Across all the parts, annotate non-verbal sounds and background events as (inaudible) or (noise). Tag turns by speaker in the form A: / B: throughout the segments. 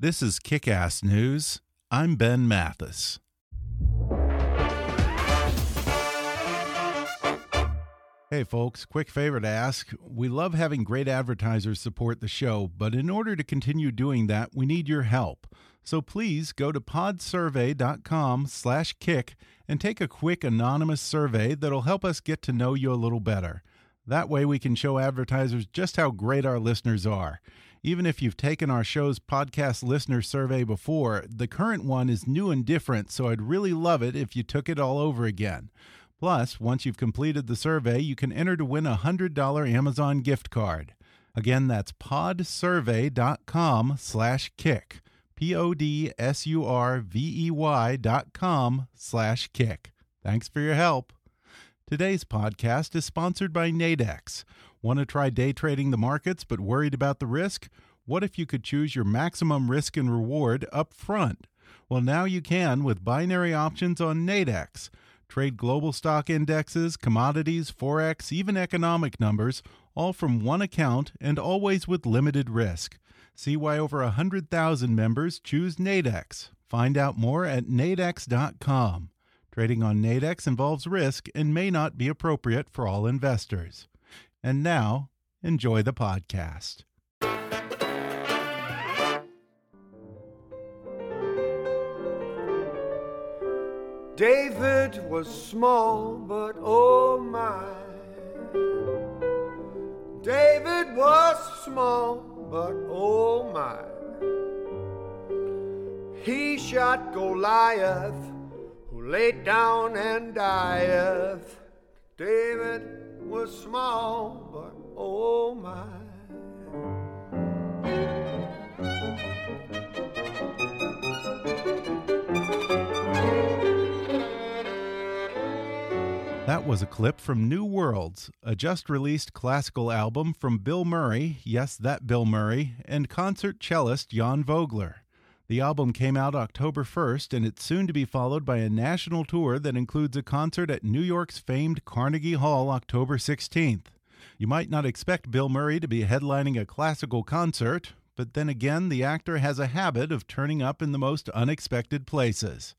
A: This is Kickass News. I'm Ben Mathis. Hey, folks, quick favor to ask. We love having great advertisers support the show, but in order to continue doing that, we need your help. So please go to podsurvey.com slash kick and take a quick anonymous survey that'll help us get to know you a little better. That way we can show advertisers just how great our listeners are. Even if you've taken our show's podcast listener survey before, the current one is new and different, so I'd really love it if you took it all over again. Plus, once you've completed the survey, you can enter to win a $100 Amazon gift card. Again, that's podsurvey.com slash kick. P-O-D-S-U-R-V-E-Y dot com slash kick. Thanks for your help. Today's podcast is sponsored by Nadex. Want to try day trading the markets but worried about the risk? What if you could choose your maximum risk and reward up front? Well, now you can with binary options on Nadex. Trade global stock indexes, commodities, forex, even economic numbers, all from one account and always with limited risk. See why over 100,000 members choose Nadex. Find out more at nadex.com. Trading on Nadex involves risk and may not be appropriate for all investors. And now, enjoy the podcast.
B: David was small, but oh my. David was small, but oh my. He shot Goliath, who laid down and dieth. David was small, but oh my.
A: That was a clip from New Worlds, a just released classical album from Bill Murray, yes, that Bill Murray, and concert cellist Jan Vogler. The album came out October 1st, and it's soon to be followed by a national tour that includes a concert at New York's famed Carnegie Hall October 16th. You might not expect Bill Murray to be headlining a classical concert, but then again, the actor has a habit of turning up in the most unexpected places.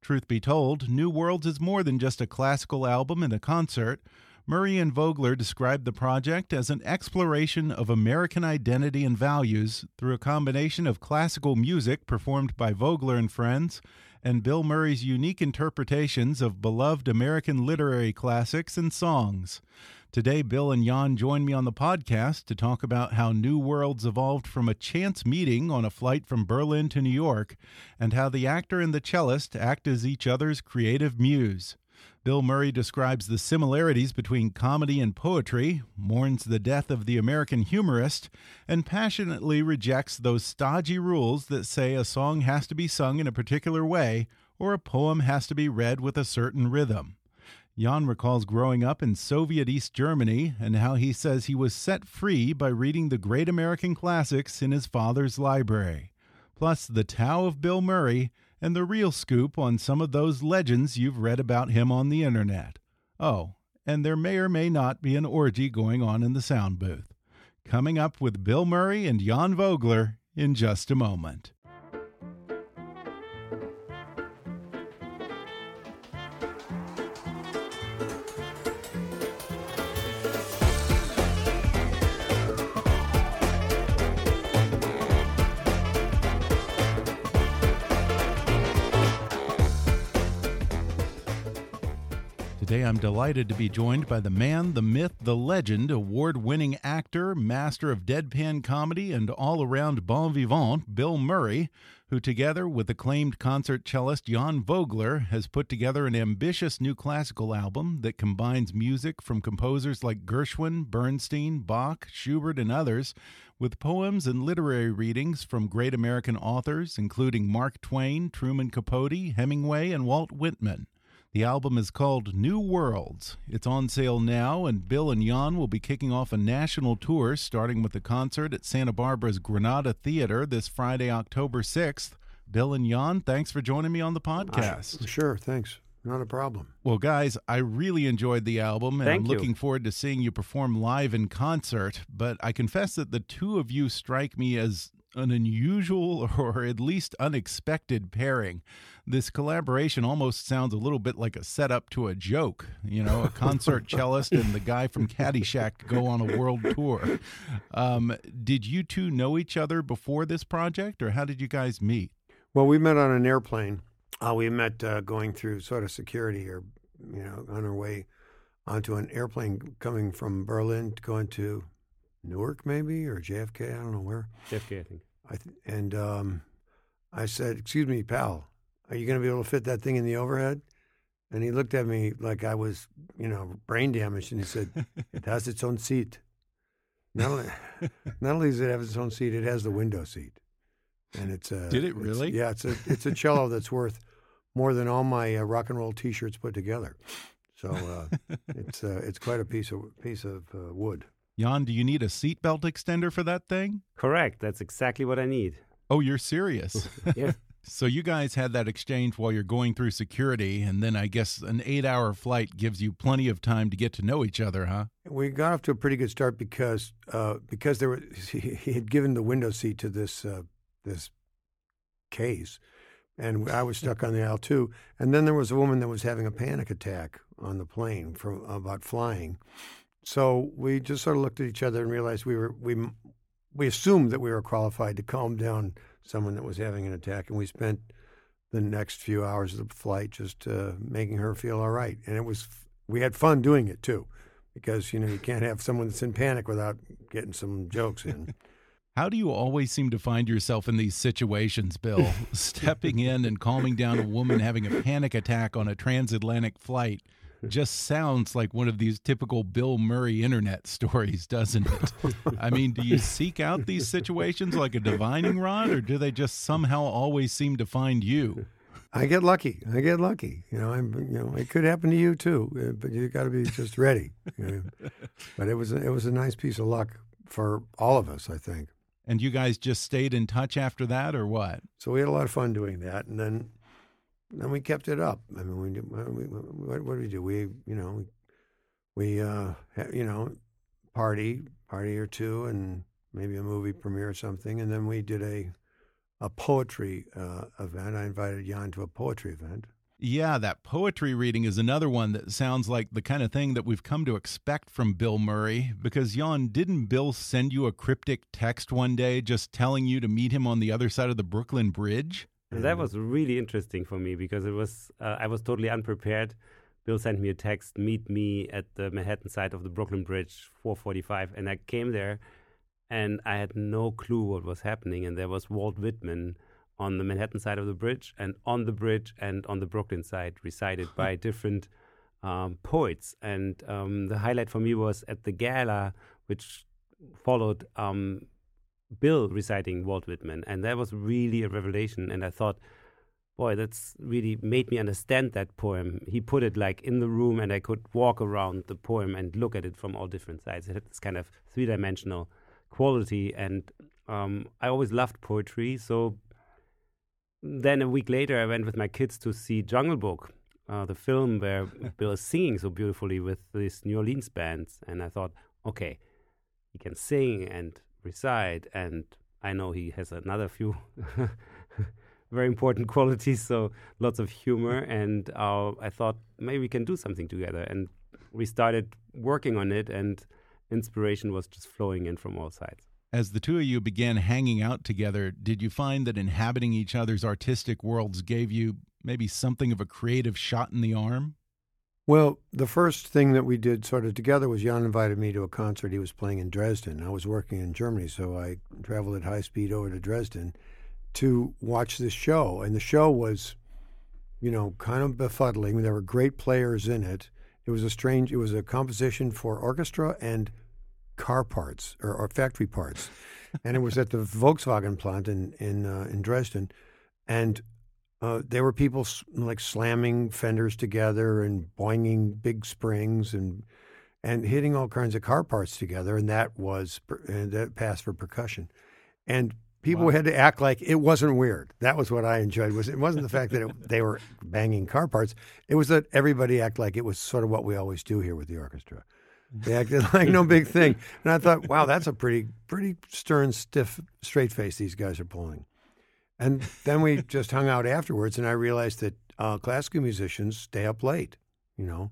A: Truth be told, New Worlds is more than just a classical album and a concert. Murray and Vogler described the project as an exploration of American identity and values through a combination of classical music performed by Vogler and friends and Bill Murray's unique interpretations of beloved American literary classics and songs. Today, Bill and Jan join me on the podcast to talk about how New Worlds evolved from a chance meeting on a flight from Berlin to New York, and how the actor and the cellist act as each other's creative muse. Bill Murray describes the similarities between comedy and poetry, mourns the death of the American humorist, and passionately rejects those stodgy rules that say a song has to be sung in a particular way or a poem has to be read with a certain rhythm. Jan recalls growing up in Soviet East Germany and how he says he was set free by reading the great American classics in his father's library. Plus, the Tao of Bill Murray and the real scoop on some of those legends you've read about him on the internet. Oh, and there may or may not be an orgy going on in the sound booth. Coming up with Bill Murray and Jan Vogler in just a moment. Today I'm delighted to be joined by the man, the myth, the legend, award winning actor, master of deadpan comedy, and all around bon vivant, Bill Murray, who, together with acclaimed concert cellist Jan Vogler, has put together an ambitious new classical album that combines music from composers like Gershwin, Bernstein, Bach, Schubert, and others with poems and literary readings from great American authors, including Mark Twain, Truman Capote, Hemingway, and Walt Whitman. The album is called New Worlds. It's on sale now, and Bill and Jan will be kicking off a national tour starting with a concert at Santa Barbara's Granada Theater this Friday, October 6th. Bill and Jan, thanks for joining me on the podcast.
B: Sure, thanks. Not a problem.
A: Well, guys, I really enjoyed the album, and
C: Thank
A: I'm
C: you.
A: looking forward to seeing you perform live in concert. But I confess that the two of you strike me as an unusual (laughs) or at least unexpected pairing. This collaboration almost sounds a little bit like a setup to a joke. You know, a (laughs) concert cellist and the guy from Caddyshack go on a world tour. Um, did you two know each other before this project, or how did you guys meet?
B: Well, we met on an airplane. Uh, we met uh, going through sort of security or, you know, on our way onto an airplane coming from Berlin going to Newark, maybe, or JFK. I don't know where.
C: JFK, I think.
B: I th- and um, I said, "Excuse me, pal, are you going to be able to fit that thing in the overhead?" And he looked at me like I was, you know, brain damaged, and he said, "It has its own seat. Not only, (laughs) not only does it have its own seat, it has the window seat." And it's a.
A: Did it
B: it's-
A: really?
B: yeah, it's a it's a cello that's worth more than all my uh, rock and roll T-shirts put together. So uh, it's uh, it's quite a piece of piece of uh, wood.
A: Jan, do you need a seatbelt extender for that thing?
C: Correct. That's exactly what I need.
A: Oh, you're serious. (laughs)
C: Yes.
A: So you guys had that exchange while you're going through security, and then I guess an eight-hour flight gives you plenty of time to get to know each other, huh?
B: We got off to a pretty good start because uh, because there was (laughs) he, had given the window seat to this uh, this case, and I was stuck on the aisle too. And then there was a woman that was having a panic attack on the plane from about flying. So we just sort of looked at each other and realized we were we we assumed that we were qualified to calm down someone that was having an attack, and we spent the next few hours of the flight just uh, making her feel all right. And it was we had fun doing it too, because you know you can't have someone that's in panic without getting some jokes in. (laughs)
A: How do you always seem to find yourself in these situations, Bill? (laughs) Stepping in and calming down a woman having a panic attack on a transatlantic flight (laughs) just sounds like one of these typical Bill Murray internet stories, doesn't it? I mean, do you seek out these situations like a divining rod, or do they just somehow always seem to find you?
B: I get lucky. I get lucky. You know, I'm. You know, it could happen to you too, uh, but you got to be just ready. you know. But it was a, it was a nice piece of luck for all of us, I think.
A: And you guys just stayed in touch after that, or what?
B: So we had a lot of fun doing that, and then then we kept it up. I mean, we, we what, what did we do? We you know we uh, you know party party or two, and maybe a movie premiere or something, and then we did a a poetry uh, event. I invited Jan to a poetry event.
A: Yeah, that poetry reading is another one that sounds like the kind of thing that we've come to expect from Bill Murray. Because, Jan, didn't Bill send you a cryptic text one day just telling you to meet him on the other side of the Brooklyn Bridge?
C: And that was really interesting for me because it was uh, I was totally unprepared. Bill sent me a text, meet me at the Manhattan side of the Brooklyn Bridge, 4:45, and I came there, and I had no clue what was happening. And there was Walt Whitman on the Manhattan side of the bridge, and on the bridge and on the Brooklyn side, recited (laughs) by different um, poets. And um, the highlight for me was at the gala, which followed um, Bill reciting Walt Whitman, and that was really a revelation. And I thought, boy, that's really made me understand that poem. He put it like in the room, and I could walk around the poem and look at it from all different sides. It had this kind of three-dimensional quality, and um, I always loved poetry. So then a week later, I went with my kids to see Jungle Book, uh, the film where (laughs) Bill is singing so beautifully with these New Orleans bands, and I thought, okay, he can sing and recite, and I know he has another few (laughs) very important (laughs) qualities, so lots of humor, (laughs) and uh, I thought maybe we can do something together, and we started working on it, and inspiration was just flowing in from all sides.
A: As the two of you began hanging out together, did you find that inhabiting each other's artistic worlds gave you maybe something of a creative shot in the arm?
B: Well, the first thing that we did sort of together was Jan invited me to a concert he was playing in Dresden. I was working in Germany, so I traveled at high speed over to Dresden to watch this show. And the show was, you know, kind of befuddling. There were great players in it. It was a strange, it was a composition for orchestra and car parts or, or factory parts. and it was at the Volkswagen plant in, in, uh, in Dresden. And uh, there were people like slamming fenders together and boinging big springs and and hitting all kinds of car parts together, and that was and that passed for percussion. And people wow. had to act like it wasn't weird. That was what I enjoyed. Was it wasn't the fact that it, (laughs) they were banging car parts. It was that everybody act like it was sort of what we always do here with the orchestra. They acted (laughs) like no big thing, and I thought, wow, that's a pretty pretty stern, stiff, straight face these guys are pulling. And (laughs) then we just hung out afterwards, and I realized that uh, classical musicians stay up late. You know,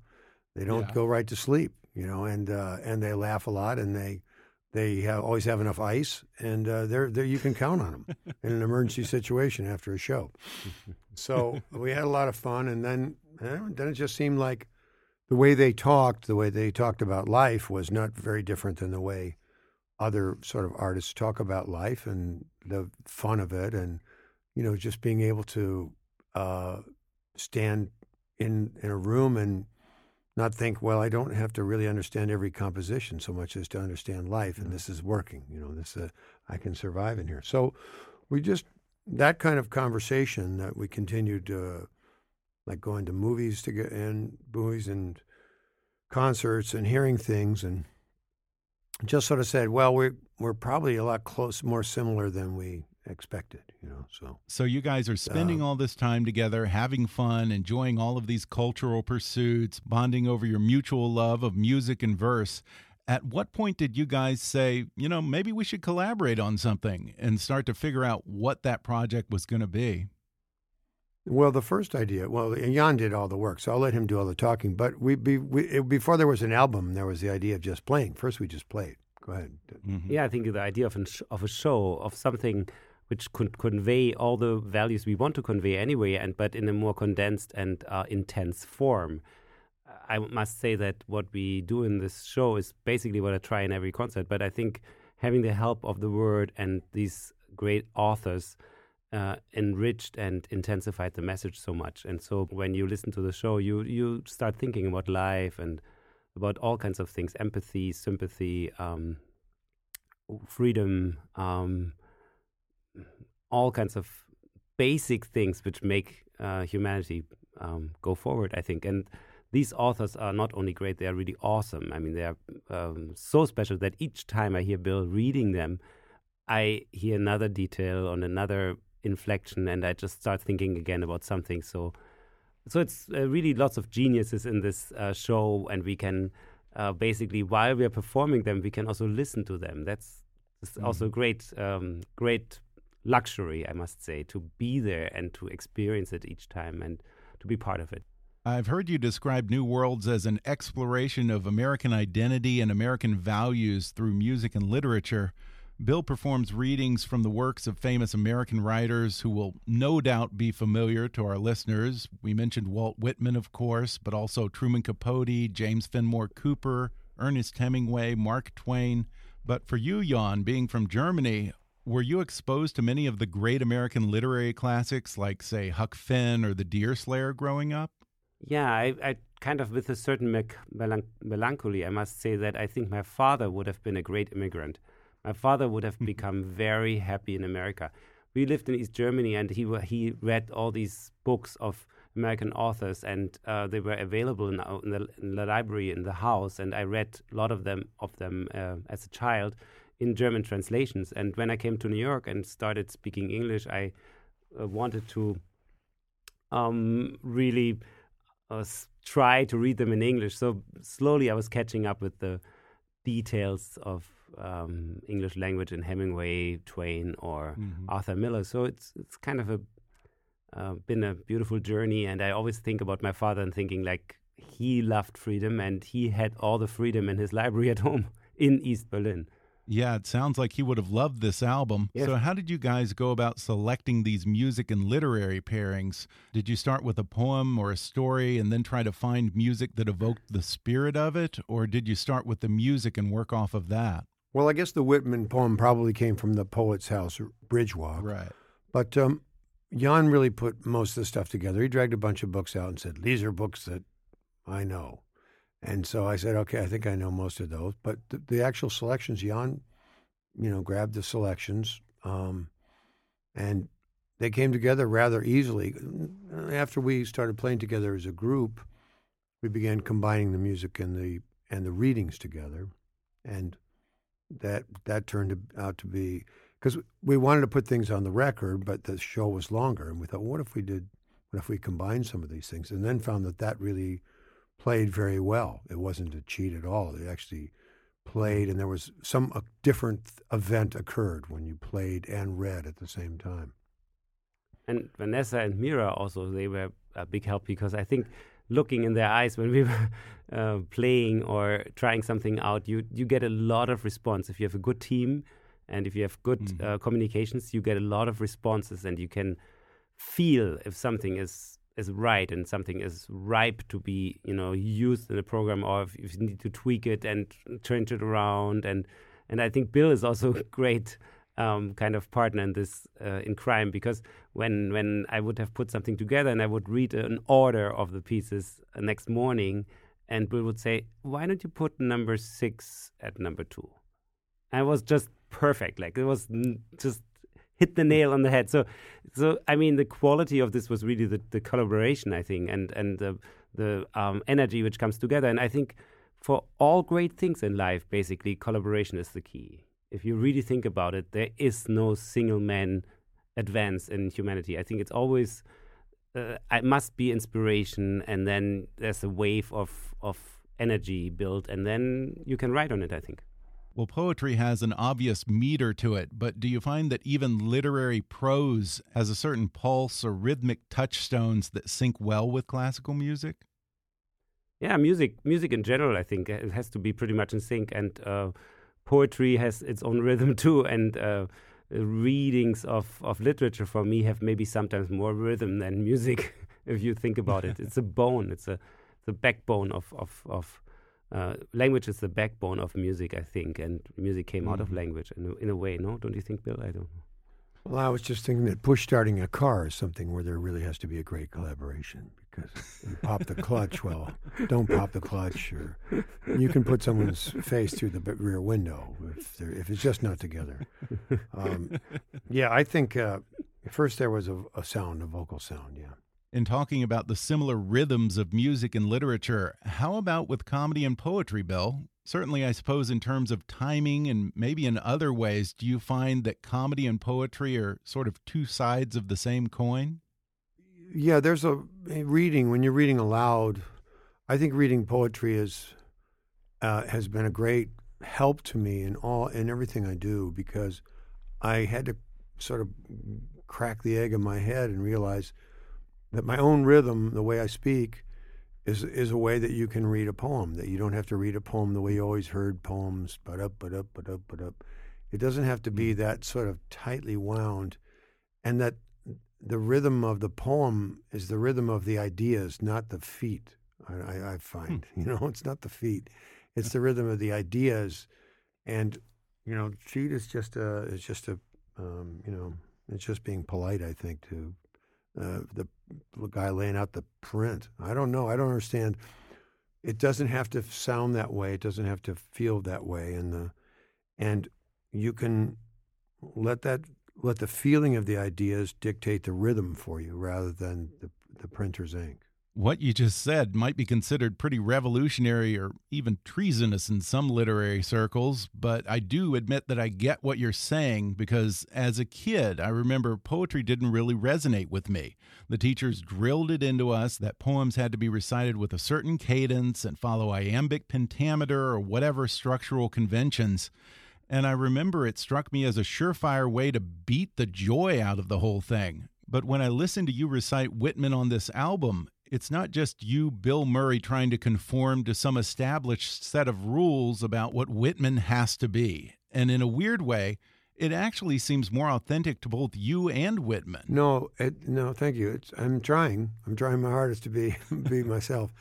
B: they don't yeah. go right to sleep. You know, and uh, and they laugh a lot, and they they have, always have enough ice, and uh, they're, they're, you can count on them in an emergency (laughs) situation after a show. So we had a lot of fun, and then then it just seemed like the way they talked, the way they talked about life, was not very different than the way other sort of artists talk about life and the fun of it, and you know, just being able to uh, stand in in a room and not think, well, I don't have to really understand every composition so much as to understand life, and this is working. You know, this uh, I can survive in here. So we just that kind of conversation that we continued, uh, like going to movies to get and movies and concerts and hearing things, and just sort of said, well, we're we're probably a lot close, more similar than we expected, you know. So
A: So you guys are spending uh, all this time together, having fun, enjoying all of these cultural pursuits, bonding over your mutual love of music and verse. At what point did you guys say, you know, maybe we should collaborate on something and start to figure out what that project was going to be?
B: Well, the first idea, well, Jan did all the work, so I'll let him do all the talking. But we, we, we before there was an album, there was the idea of just playing. First, we just played. Go ahead.
C: Mm -hmm. Yeah, I think the idea of, an of a show, of something which could convey all the values we want to convey anyway, and but in a more condensed and uh, intense form. I must say that what we do in this show is basically what I try in every concert. But I think having the help of the word and these great authors uh, enriched and intensified the message so much. And so when you listen to the show, you you start thinking about life and about all kinds of things: empathy, sympathy, um, freedom. Um, all kinds of basic things which make uh, humanity um, go forward, I think. And these authors are not only great, they are really awesome. I mean, they are um, so special that each time I hear Bill reading them, I hear another detail on another inflection, and I just start thinking again about something. So, so it's uh, really lots of geniuses in this uh, show, and we can uh, basically, while we are performing them, we can also listen to them. That's, that's mm also great, um, great luxury, I must say, to be there and to experience it each time and to be part of it.
A: I've heard you describe New Worlds as an exploration of American identity and American values through music and literature. Bill performs readings from the works of famous American writers who will no doubt be familiar to our listeners. We mentioned Walt Whitman, of course, but also Truman Capote, James Fenimore Cooper, Ernest Hemingway, Mark Twain. But for you, Jan, being from Germany, were you exposed to many of the great American literary classics, like, say, Huck Finn or The Deerslayer, growing up?
C: Yeah, I, I kind of, with a certain melanch melancholy, I must say that I think my father would have been a great immigrant. My father would have (laughs) become very happy in America. We lived in East Germany, and he he read all these books of American authors, and uh, they were available in, in, the, in, the, library in the house, and I read a lot of them of them uh, as a child in German translations. And when I came to New York and started speaking English, I uh, wanted to um, really uh, try to read them in English. So slowly I was catching up with the details of um, English language in Hemingway, Twain, or mm-hmm. Arthur Miller. So it's it's kind of a uh, been a beautiful journey, and I always think about my father and thinking like he loved freedom and he had all the freedom in his library (laughs) at home in East Berlin.
A: Yeah, it sounds like he would have loved this album.
B: Yes.
A: So, how did you guys go about selecting these music and literary pairings? Did you start with a poem or a story and then try to find music that evoked the spirit of it? Or did you start with the music and work off of that?
B: Well, I guess the Whitman poem probably came from the Poet's House, Bridge Walk.
A: Right.
B: But um, Jan really put most of the stuff together. He dragged a bunch of books out and said, These are books that I know. And so I said, Okay, I think I know most of those. But the, the actual selections, Jan, you know, grabbed the selections um, and they came together rather easily. After we started playing together as a group, we began combining the music and the and the readings together. And that that turned out to be because we wanted to put things on the record, but the show was longer, and we thought, what if we did? What if we combined some of these things? And then found that that really played very well. It wasn't a cheat at all. It actually played, and there was some a different event occurred when you played and read at the same time.
C: And Vanessa and Mira also they were a big help because I think looking in their eyes when we (laughs) were uh, playing or trying something out, you you get a lot of response. If you have a good team and if you have good
A: Mhm.
C: uh, communications, you get a lot of responses, and you can feel if something is is right and something is ripe to be you know used in a program, or if, if you need to tweak it and turn it around. And and I think Bill is also a (laughs) great. Um, kind of partner in this uh, in crime because when when I would have put something together and I would read an order of the pieces uh, next morning, and Bill would say, "Why don't you put number six at number two? It was just perfect. Like it was just hit the nail on the head. So, so I mean, the quality of this was really the, the collaboration, I think, and and the the um, energy which comes together. And I think for all great things in life, basically, collaboration is the key. If you really think about it, there is no single man advance in humanity. I think it's always uh, it must be inspiration, and then there's a wave of of energy built, and then you can ride on it. I think.
A: Well, poetry has an obvious meter to it, but do you find that even literary prose has a certain pulse or rhythmic touchstones that sync well with classical music?
C: Yeah, music, music in general, I think it has to be pretty much in sync, and uh, poetry has its own (laughs) rhythm too. And uh, readings of of literature for me have maybe sometimes more rhythm than music. (laughs) if you think about it, it's a bone. It's a the backbone of of of uh, language is the backbone of music, I think, and music came out of
A: Mhm.
C: language in a, in a way. No, don't you think, Bill? I don't. know.
B: Well, I was just thinking that push starting a car is something where there really has to be a great collaboration because you pop the clutch. Well, don't pop the clutch, or you can put someone's face through the rear window if they're, if it's just not together. Um, yeah, I think uh, first there was a, a sound, a vocal sound. Yeah.
A: In talking about the similar rhythms of music and literature, how about with comedy and poetry, Bill? Certainly, I suppose, in terms of timing and maybe in other ways, do you find that comedy and poetry are sort of two sides of the same coin?
B: Yeah, there's a, reading when you're reading aloud. I think reading poetry is uh, has been a great help to me in all in everything I do because I had to sort of crack the egg in my head and realize that my own rhythm, the way I speak, is is a way that you can read a poem. That you don't have to read a poem the way you always heard poems, but up, but up, but up, but up. It doesn't have to be that sort of tightly wound, and that the rhythm of the poem is the rhythm of the ideas, not the feet. I, I, I find, (laughs) you know, it's not the feet; it's the rhythm of the ideas, and you know, cheat is just a, it's just a, um, you know, it's just being polite. I think to uh, the guy laying out the print. I don't know. I don't understand. It doesn't have to sound that way. It doesn't have to feel that way, and the, and you can let that let the feeling of the ideas dictate the rhythm for you rather than the, the printer's ink.
A: What you just said might be considered pretty revolutionary or even treasonous in some literary circles, but I do admit that I get what you're saying because as a kid, I remember poetry didn't really resonate with me. The teachers drilled it into us that poems had to be recited with a certain cadence and follow iambic pentameter or whatever structural conventions. And I remember it struck me as a surefire way to beat the joy out of the whole thing. But when I listened to you recite Whitman on this album, it's not just you, Bill Murray, trying to conform to some established set of rules about what Whitman has to be. And in a weird way, it actually seems more authentic to both you and Whitman.
B: No, it, no, thank you. It's, I'm trying. I'm trying my hardest to be (laughs) be myself,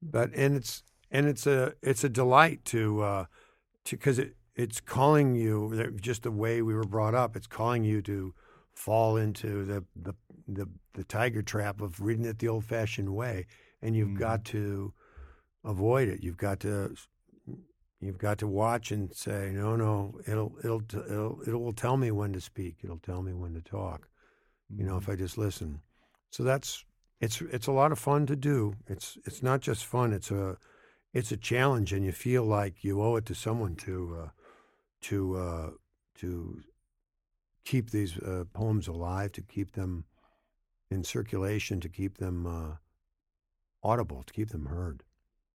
B: but and it's and it's a it's a delight to uh, to because it it's calling you just the way we were brought up. It's calling you to fall into the the the, the tiger trap of reading it the old fashioned way, and you've mm. got to avoid it. You've got to you've got to watch and say, no, no, it'll it'll it'll it will tell me when to speak. It'll tell me when to talk. Mm. You know, if mm-hmm. I just listen. So that's it's it's a lot of fun to do. It's it's not just fun. It's a it's a challenge, and you feel like you owe it to someone to uh, to uh, to keep these uh, poems alive, to keep them in circulation, to keep them uh, audible, to keep them heard.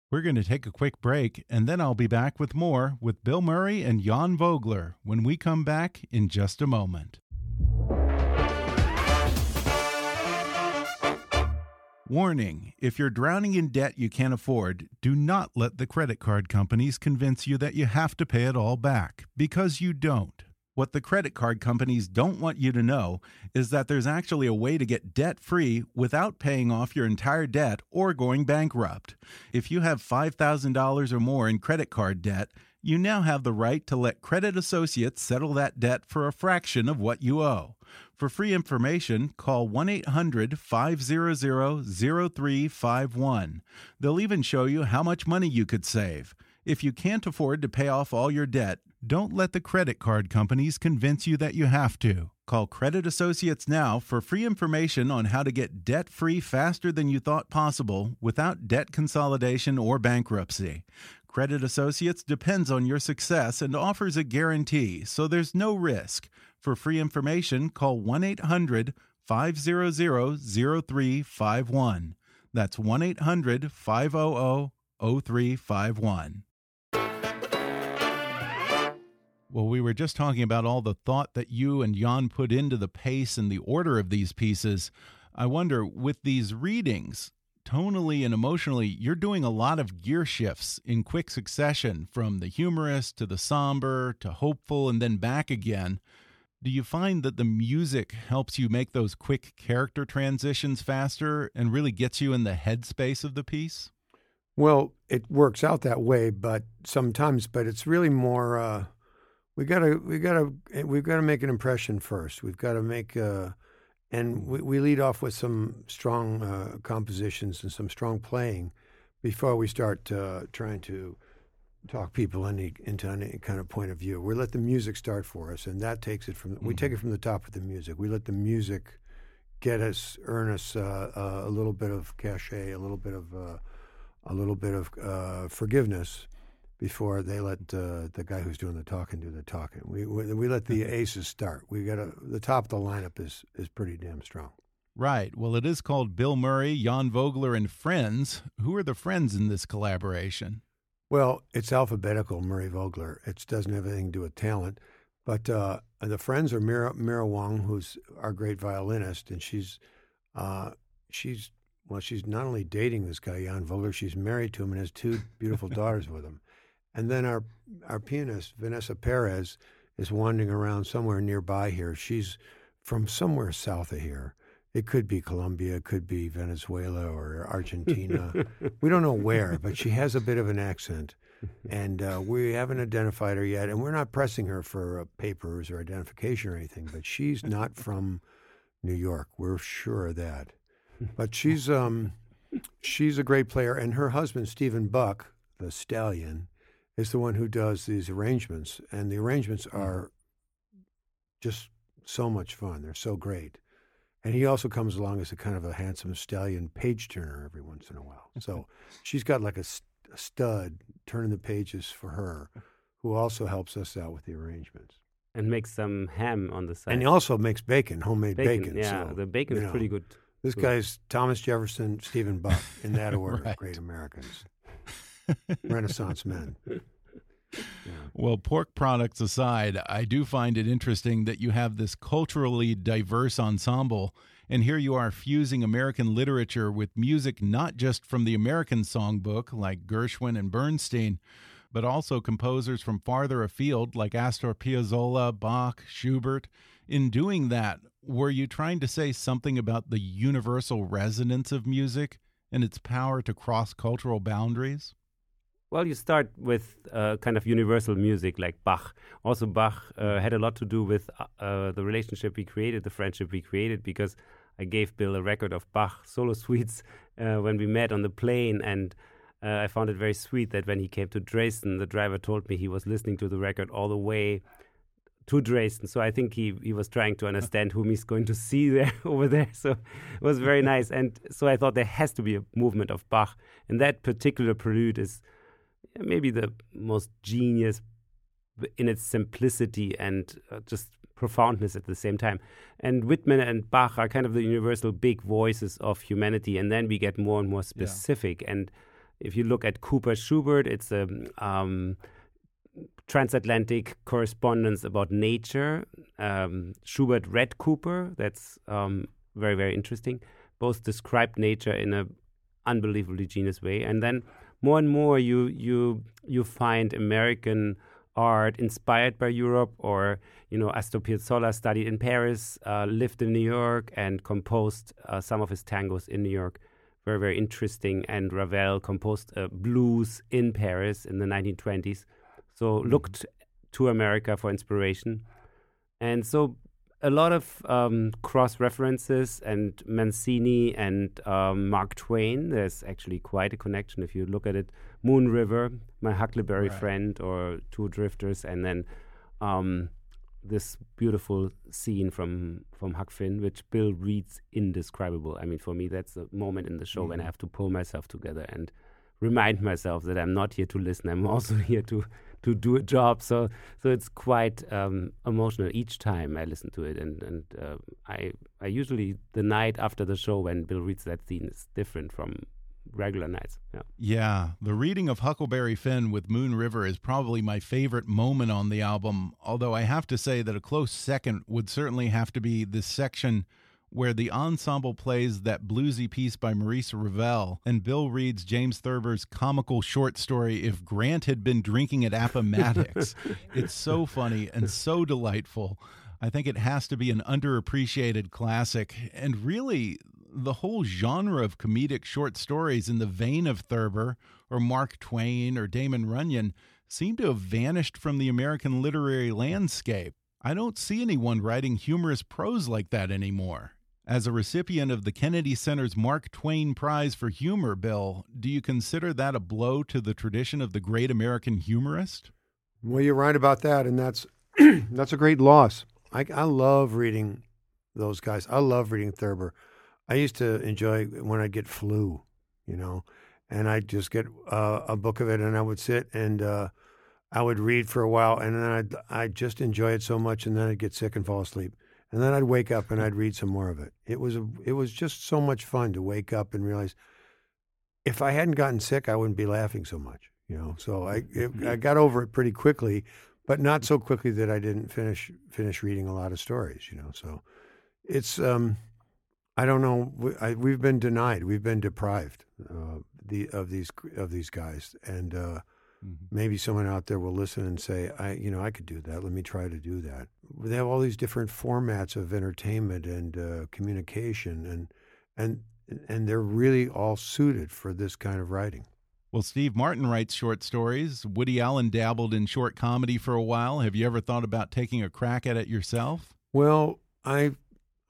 A: We're going to take a quick break, and then I'll be back with more with Bill Murray and Jan Vogler when we come back in just a moment. Warning if you're drowning in debt you can't afford, do not let the credit card companies convince you that you have to pay it all back, because you don't. What the credit card companies don't want you to know is that there's actually a way to get debt free without paying off your entire debt or going bankrupt. If you have $5,000 or more in credit card debt, you now have the right to let Credit Associates settle that debt for a fraction of what you owe. For free information, call 1 800 500 0351. They'll even show you how much money you could save. If you can't afford to pay off all your debt, don't let the credit card companies convince you that you have to. Call Credit Associates now for free information on how to get debt free faster than you thought possible without debt consolidation or bankruptcy. Credit Associates depends on your success and offers a guarantee, so there's no risk. For free information, call 1 800 500 0351. That's 1 800 500 0351. Well, we were just talking about all the thought that you and Jan put into the pace and the order of these pieces. I wonder, with these readings, tonally and emotionally, you're doing a lot of gear shifts in quick succession from the humorous to the somber to hopeful and then back again. Do you find that the music helps you make those quick character transitions faster and really gets you in the headspace of the piece?
B: Well, it works out that way, but sometimes, but it's really more. Uh we gotta we gotta we've got to make an impression first. We've got to make uh, and we, we lead off with some strong uh, compositions and some strong playing before we start uh, trying to talk people any, into any kind of point of view. We let the music start for us, and that takes it from. Mm-hmm. We take it from the top of the music. We let the music get us, earn us uh, uh, a little bit of cachet, a little bit of uh, a little bit of forgiveness before they let uh, the guy who's doing the talking do the talking. We we, we let the aces start. We got a, the top of the lineup is is pretty damn strong.
A: Right. Well, it is called Bill Murray, Jan Vogler, and Friends. Who are the friends in this collaboration?
B: Well, it's alphabetical, Murray Vogler. It doesn't have anything to do with talent. But uh, the friends are Mira, Mira Wang, who's our great violinist, and she's uh, she's well, she's not only dating this guy Jan Vogler, she's married to him and has two beautiful (laughs) daughters with him. And then our our pianist Vanessa Perez is wandering around somewhere nearby here. She's from somewhere south of here. It could be Colombia, it could be Venezuela or Argentina. (laughs) we don't know where, but she has a bit of an accent. And uh, we haven't identified her yet, and we're not pressing her for uh, papers or identification or anything. But she's not from New York. We're sure of that. But she's um, she's a great player, and her husband Stephen Buck, the stallion, is the one who does these arrangements, and the arrangements mm-hmm. are just so much fun. They're so great. And he also comes along as a kind of a handsome stallion page turner every once in a while. So she's got like a, a, stud turning the pages for her, who also helps us out with the arrangements.
C: And makes some ham on the side.
B: And he also makes bacon, homemade bacon.
C: bacon yeah,
B: so,
C: the bacon is know, pretty good.
B: This guy's Thomas Jefferson, Stephen Buck, in that (laughs) order right. great Americans. (laughs) Renaissance men.
A: Yeah. Well, pork products aside, I do find it interesting that you have this culturally diverse ensemble. And here you are fusing American literature with music not just from the American songbook like Gershwin and Bernstein, but also composers from farther afield like Astor Piazzolla, Bach, Schubert. In doing that, were you trying to say something about the universal resonance of music and its power to cross cultural boundaries?
C: Well, you start with uh, kind of universal music like Bach. Also, Bach uh, had a lot to do with uh, uh, the relationship we created, the friendship we created, because I gave Bill a record of Bach solo (laughs) suites uh, when we met on the plane. And uh, I found it very sweet that when he came to Dresden, the driver told me he was listening to the record all the way to Dresden. So I think he, he was trying to understand whom he's going to (laughs) see there (laughs) over there. So it was very nice. And so I thought there has to be a movement of Bach. And that particular prelude is maybe the most genius in its simplicity and uh, just profoundness at the same time. And Whitman and Bach are kind of the universal big voices of humanity. And then we get more and more specific. Yeah. And if you look at Cooper Schubert, it's a um, transatlantic correspondence about nature. Um, Schubert read Cooper. That's um, very, very interesting. Both describe nature in an unbelievably genius way. And then more and more you you you find American art inspired by Europe, or you know Astor Piazzolla studied in Paris, uh, lived in New York, and composed uh, some of his tangos in New York. Very very interesting. And Ravel composed uh, blues in Paris in the 1920s. So mm-hmm. looked to America for inspiration, and so a lot of um, cross references and Mancini and um, Mark Twain. There's actually quite a connection if you look at it. Moon River, my Huckleberry right. friend, or Two Drifters, and then um, this beautiful scene from from Huck Finn, which Bill reads indescribable. I mean, for me, that's a moment in the show mm-hmm. when I mm-hmm. have to pull myself together and remind myself that I'm not here to listen. I'm also (laughs) here to to do a job. So so it's quite um, emotional each time I listen to it, and and uh, I I usually the night after the show when Bill reads that scene is different from regular nights. Yeah.
A: yeah, the reading of Huckleberry Finn with Moon River is probably my favorite moment on the album. Although I have to say that a close second would certainly have to be this section where the ensemble plays that bluesy piece by Maurice Ravel, and Bill reads James Thurber's comical short story, If Grant Had Been Drinking at Appomattox. (laughs) it's so funny and so delightful. I think it has to be an underappreciated classic. And really, the whole genre of comedic short stories in the vein of Thurber or Mark Twain or Damon Runyon seem to have vanished from the American literary landscape. I don't see anyone writing humorous prose like that anymore. As a recipient of the Kennedy Center's Mark Twain Prize for Humor, Bill, do you consider that a blow to the tradition of the great American humorist?
B: Well, you're right about that, and that's (clears throat) that's a great loss. I, I love reading those guys. I love reading Thurber. I used to enjoy when I'd get flu, you know, and I'd just get uh, a book of it, and I would sit and uh, I would read for a while, and then I'd I'd just enjoy it so much, and then I'd get sick and fall asleep and then I'd wake up and I'd read some more of it. It was a, it was just so much fun to wake up and realize if I hadn't gotten sick, I wouldn't be laughing so much. You know, so I it, I got over it pretty quickly, but not so quickly that I didn't finish finish reading a lot of stories. You know, so it's um, I don't know. We, I, we've been denied. We've been deprived uh, the of these of these guys, and uh, Mm-hmm. Maybe someone out there will listen and say, "I, you know, I could do that. Let me try to do that." They have all these different formats of entertainment and uh, communication, and and and they're really all suited for this kind of writing.
A: Well, Steve Martin writes short stories. Woody Allen dabbled in short comedy for a while. Have you ever thought about taking a crack at it yourself?
B: Well, I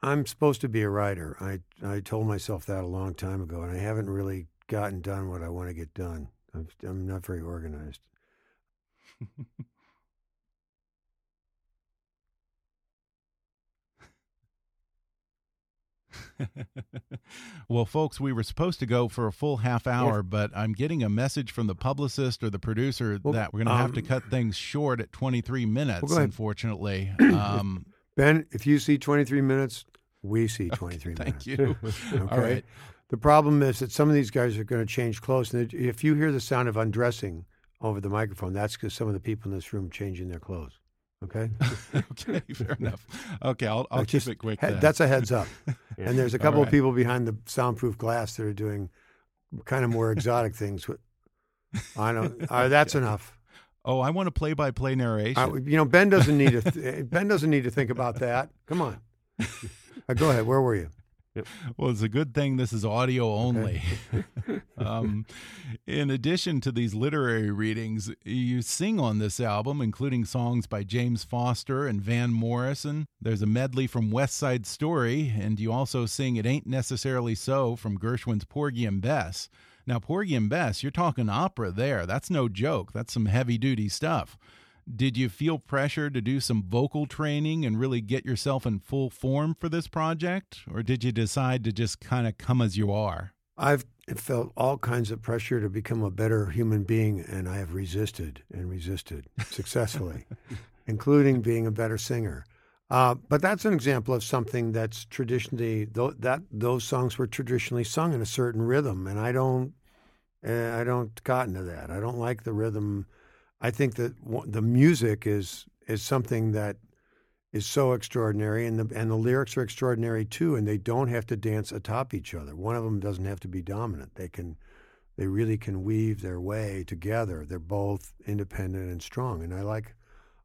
B: I'm supposed to be a writer. I I told myself that a long time ago, and I haven't really gotten done what I want to get done. I'm, I'm not very organized. (laughs) (laughs)
A: well, folks, we were supposed to go for a full half hour, but I'm getting a message from the publicist or the producer well, that we're going to um, have to cut things short at 23 minutes, well, unfortunately. (clears throat) Um,
B: ben, if you see 23 minutes, we see (laughs) 23 (laughs)
A: okay,
B: minutes.
A: Thank you. okay. All right.
B: The problem is that some of these guys are going to change clothes. And if you hear the sound of undressing over the microphone, that's because some of the people in this room changing their clothes. Okay. (laughs)
A: okay. Fair enough. Okay. I'll, I'll keep it quick.
B: that's a heads up. (laughs) and there's a couple right. of people behind the soundproof glass that are doing kind of more exotic things. I know. (laughs) Uh, that's enough.
A: Oh, I want a play-by-play narration.
B: Uh, you know, Ben doesn't need to. ben doesn't need to think about that. Come on. Uh, go ahead. Where were you?
A: Well, it's a good thing this is audio only. (laughs) (laughs) Um, in addition to these literary readings, you sing on this album, including songs by James Foster and Van Morrison. There's a medley from West Side Story, and you also sing It Ain't Necessarily So from Gershwin's Porgy and Bess. Now, Porgy and Bess, you're talking opera there. That's no joke. That's some heavy duty stuff. Did you feel pressure to do some vocal training and really get yourself in full form for this project? Or did you decide to just kind of come as you are?
B: I've felt all kinds of pressure to become a better human being, and I have resisted and resisted successfully, (laughs) including being a better singer. Uh, but that's an example of something that's traditionally th- that those songs were traditionally sung in a certain rhythm, and I don't, uh, I don't cotton to that. I don't like the rhythm I think that the music is is something that is so extraordinary, and the and the lyrics are extraordinary too. And they don't have to dance atop each other. One of them doesn't have to be dominant. They can, they really can weave their way together. They're both independent and strong. And I like,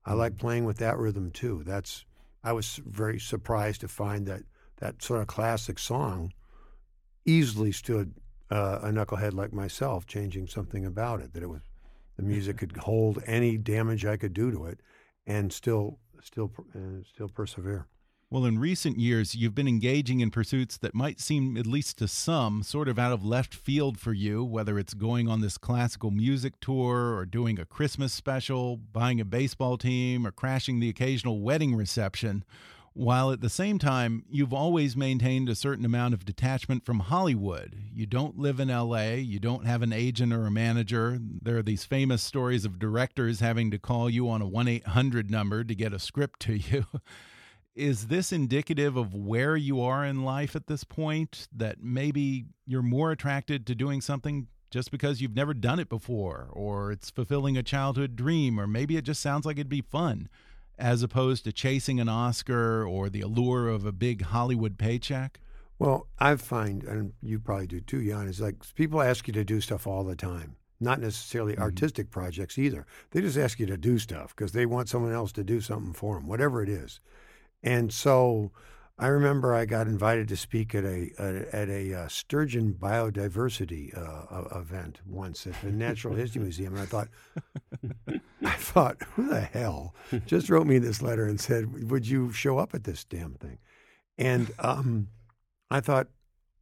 B: I like playing with that rhythm too. That's I was very surprised to find that that sort of classic song easily stood uh, a knucklehead like myself changing something about it. That it was the music could hold any damage I could do to it, and still, still, uh, still persevere.
A: Well, in recent years, you've been engaging in pursuits that might seem, at least to some, sort of out of left field for you, whether it's going on this classical music tour or doing a Christmas special, buying a baseball team, or crashing the occasional wedding reception while at the same time, you've always maintained a certain amount of detachment from Hollywood. You don't live in LA, you don't have an agent or a manager. There are these famous stories of directors having to call you on a 1 800 number to get a script to you. (laughs) Is this indicative of where you are in life at this point? That maybe you're more attracted to doing something just because you've never done it before, or it's fulfilling a childhood dream, or maybe it just sounds like it'd be fun? As opposed to chasing an Oscar or the allure of a big Hollywood paycheck?
B: Well, I find, and you probably do too, Jan, is like people ask you to do stuff all the time. Not necessarily mm-hmm. artistic projects either. They just ask you to do stuff because they want someone else to do something for them, whatever it is. And so I remember I got invited to speak at a, a at a uh, sturgeon biodiversity uh, event once at the Natural History Museum, and I thought, (laughs) I thought, who the hell just wrote me this letter and said, "Would you show up at this damn thing?" And um, I thought,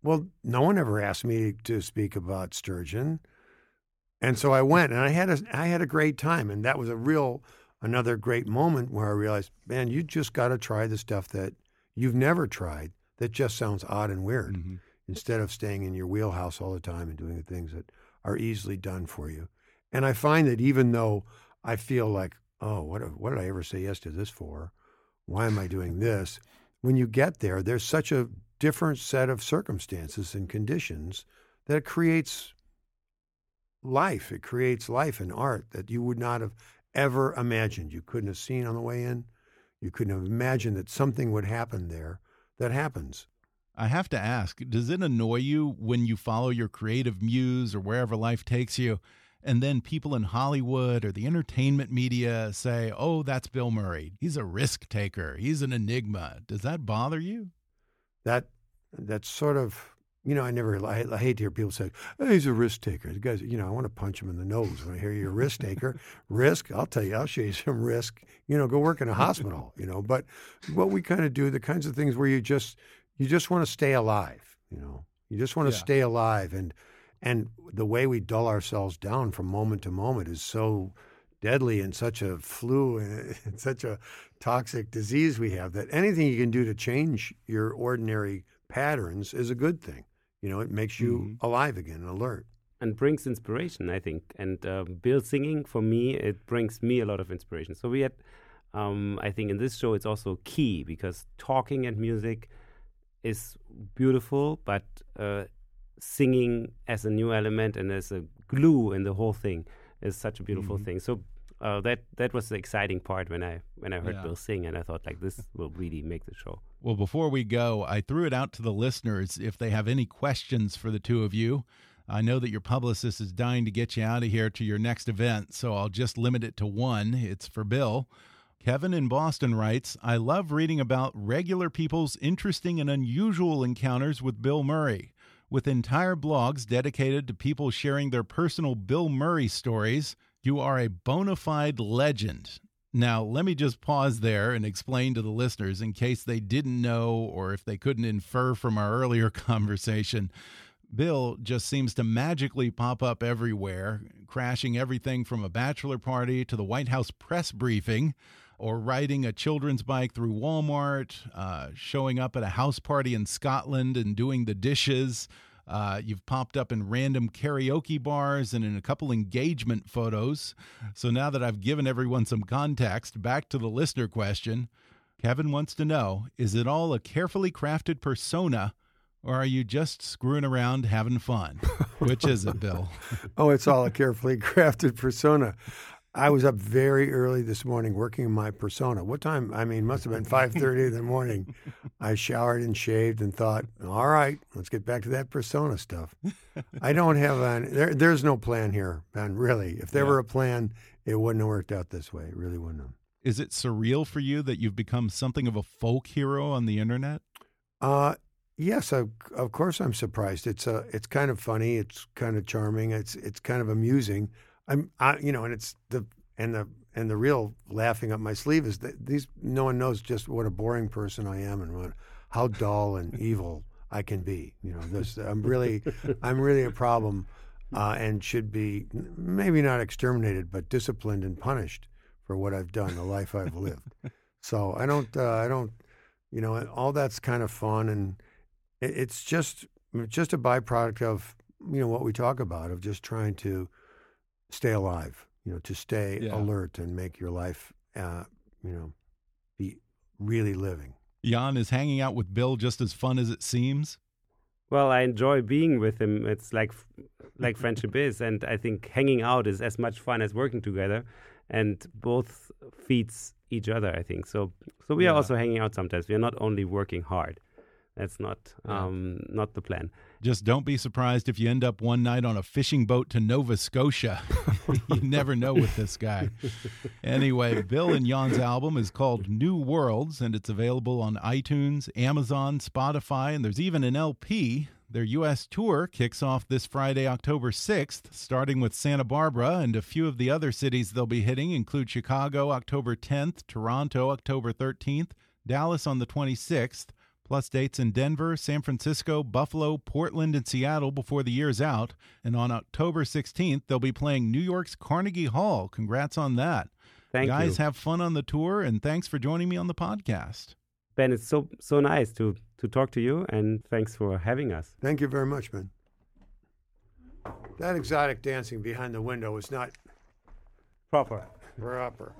B: well, no one ever asked me to speak about sturgeon, and so I went, and I had a I had a great time, and that was a real another great moment where I realized, man, you just got to try the stuff that you've never tried that just sounds odd and weird mm-hmm. instead of staying in your wheelhouse all the time and doing the things that are easily done for you. And I find that even though I feel like, oh, what, what did I ever say yes to this for? Why am I doing (laughs) this? When you get there, there's such a different set of circumstances and conditions that it creates life. It creates life and art that you would not have ever imagined. You couldn't have seen on the way in. You couldn't have imagined that something would happen there that happens.
A: I have to ask, does it annoy you when you follow your creative muse or wherever life takes you, and then people in Hollywood or the entertainment media say, oh, that's Bill Murray. He's a risk taker. He's an enigma. Does that bother you?
B: That that's sort of you know, I never, I, I, hate to hear people say, oh, he's a risk taker. The guys, you know, I want to punch him in the nose when I hear you're a risk taker. (laughs) risk, I'll tell you, I'll show you some risk. You know, go work in a hospital, you know. But what we kind of do, the kinds of things where you just, you just want to stay alive, you know. You just want to yeah. stay alive. And, and the way we dull ourselves down from moment to moment is so deadly and such a flu (laughs) and such a toxic disease we have that anything you can do to change your ordinary patterns is a good thing. You know, it makes you mm-hmm. alive again and alert.
C: And brings inspiration, I think. And uh, Bill singing, for me, it brings me a lot of inspiration. So we had, um, I think in this show, it's also key because talking and music is beautiful, but uh, singing as a new element and as a glue in the whole thing is such a beautiful mm-hmm. thing. So uh, that that was the exciting part when I when I heard yeah. Bill sing, and I thought like this will really make the show.
A: Well, before we go, I threw it out to the listeners if they have any questions for the two of you. I know that your publicist is dying to get you out of here to your next event, so I'll just limit it to one. It's for Bill. Kevin in Boston writes I love reading about regular people's interesting and unusual encounters with Bill Murray. With entire blogs dedicated to people sharing their personal Bill Murray stories, you are a bona fide legend. Now, let me just pause there and explain to the listeners in case they didn't know or if they couldn't infer from our earlier (laughs) conversation. Bill just seems to magically pop up everywhere, crashing everything from a bachelor party to the White House press briefing, or riding a children's bike through Walmart, uh, showing up at a house party in Scotland and doing the dishes. Uh, you've popped up in random karaoke bars and in a couple engagement photos. So now that I've given everyone some context, back to the listener question. Kevin wants to know Is it all a carefully crafted persona? or are you just screwing around having fun? (laughs) Which is it, Bill?
B: oh, it's all a carefully (laughs) crafted persona. I was up very early this morning working on my persona. What time? I mean, must have been 5:30 in the morning. I showered and shaved and thought, "All right, let's get back to that persona stuff." I don't have an there, there's no plan here, man, really. If there yeah. were a plan, it wouldn't have worked out this way. It really wouldn't have.
A: Is it surreal for you that you've become something of a folk hero on the internet?
B: Uh, Yes, of, of course I'm surprised. It's uh, it's kind of funny. It's kind of charming. It's it's kind of amusing. I'm I, you know, and it's the and the and the real laughing up my sleeve is that these no one knows just what a boring person I am and what how dull and (laughs) evil I can be. You know, this I'm (laughs) really I'm really a problem uh, and should be maybe not exterminated but disciplined and punished for what I've done, the life I've lived. So I don't uh, I don't you know all that's kind of fun and it's just just a byproduct of you know what we talk about of just trying to stay alive, you know, to stay yeah. alert and make your life, uh, you know, be really living.
A: Jan is hanging out with Bill just as fun as it seems.
C: Well, I enjoy being with him. It's like like friendship is, and I think hanging out is as much fun as working together, and both feeds each other. I think so. So we yeah. are also hanging out sometimes. We are not only working hard. That's not um, not the plan.
A: Just don't be surprised if you end up one night on a fishing boat to Nova Scotia. (laughs) you never know with this guy. (laughs) Anyway, Bill and Jan's album is called New Worlds, and it's available on iTunes, Amazon, Spotify, and there's even an LP. Their U.S. tour kicks off this Friday, October 6th, starting with Santa Barbara, and a few of the other cities they'll be hitting include Chicago, October 10th, Toronto, October 13th, Dallas on the 26th plus dates in Denver, San Francisco, Buffalo, Portland, and Seattle before the year's out. And on October 16th, they'll be playing New York's Carnegie Hall. Congrats on that.
C: Thank
A: Guys,
C: you.
A: have fun on the tour, and thanks for joining me on the podcast.
C: Ben, it's so so nice to to talk to you, and thanks for having us.
B: Thank you very much, Ben. That exotic dancing behind the window is not
C: proper.
B: Proper.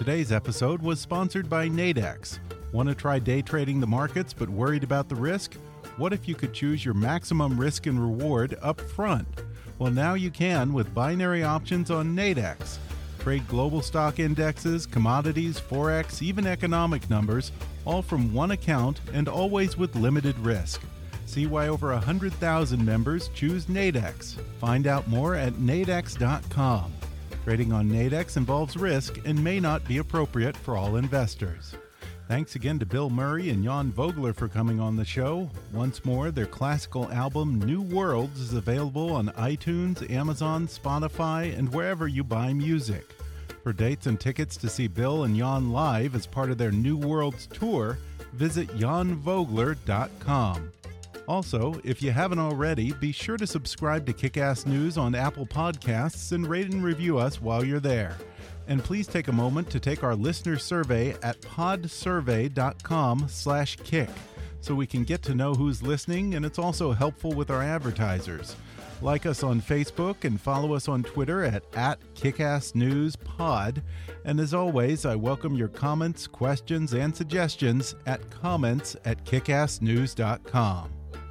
A: Today's episode was sponsored by Nadex. Want to try day trading the markets but worried about the risk? What if you could choose your maximum risk and reward up front? Well, now you can with binary options on Nadex. Trade global stock indexes, commodities, forex, even economic numbers, all from one account and always with limited risk. See why over 100,000 members choose Nadex. Find out more at nadex.com. Trading on Nadex involves risk and may not be appropriate for all investors. Thanks again to Bill Murray and Jan Vogler for coming on the show. Once more, their classical album New Worlds is available on iTunes, Amazon, Spotify, and wherever you buy music. For dates and tickets to see Bill and Jan live as part of their New Worlds tour, visit janvogler.com. Also, if you haven't already, be sure to subscribe to Kickass News on Apple Podcasts and rate and review us while you're there. And please take a moment to take our listener survey at podsurvey.com/kick so we can get to know who's listening and it's also helpful with our advertisers. Like us on Facebook and follow us on Twitter at, at KickassNewsPod. And as always, I welcome your comments, questions, and suggestions at comments at kickassnews.com.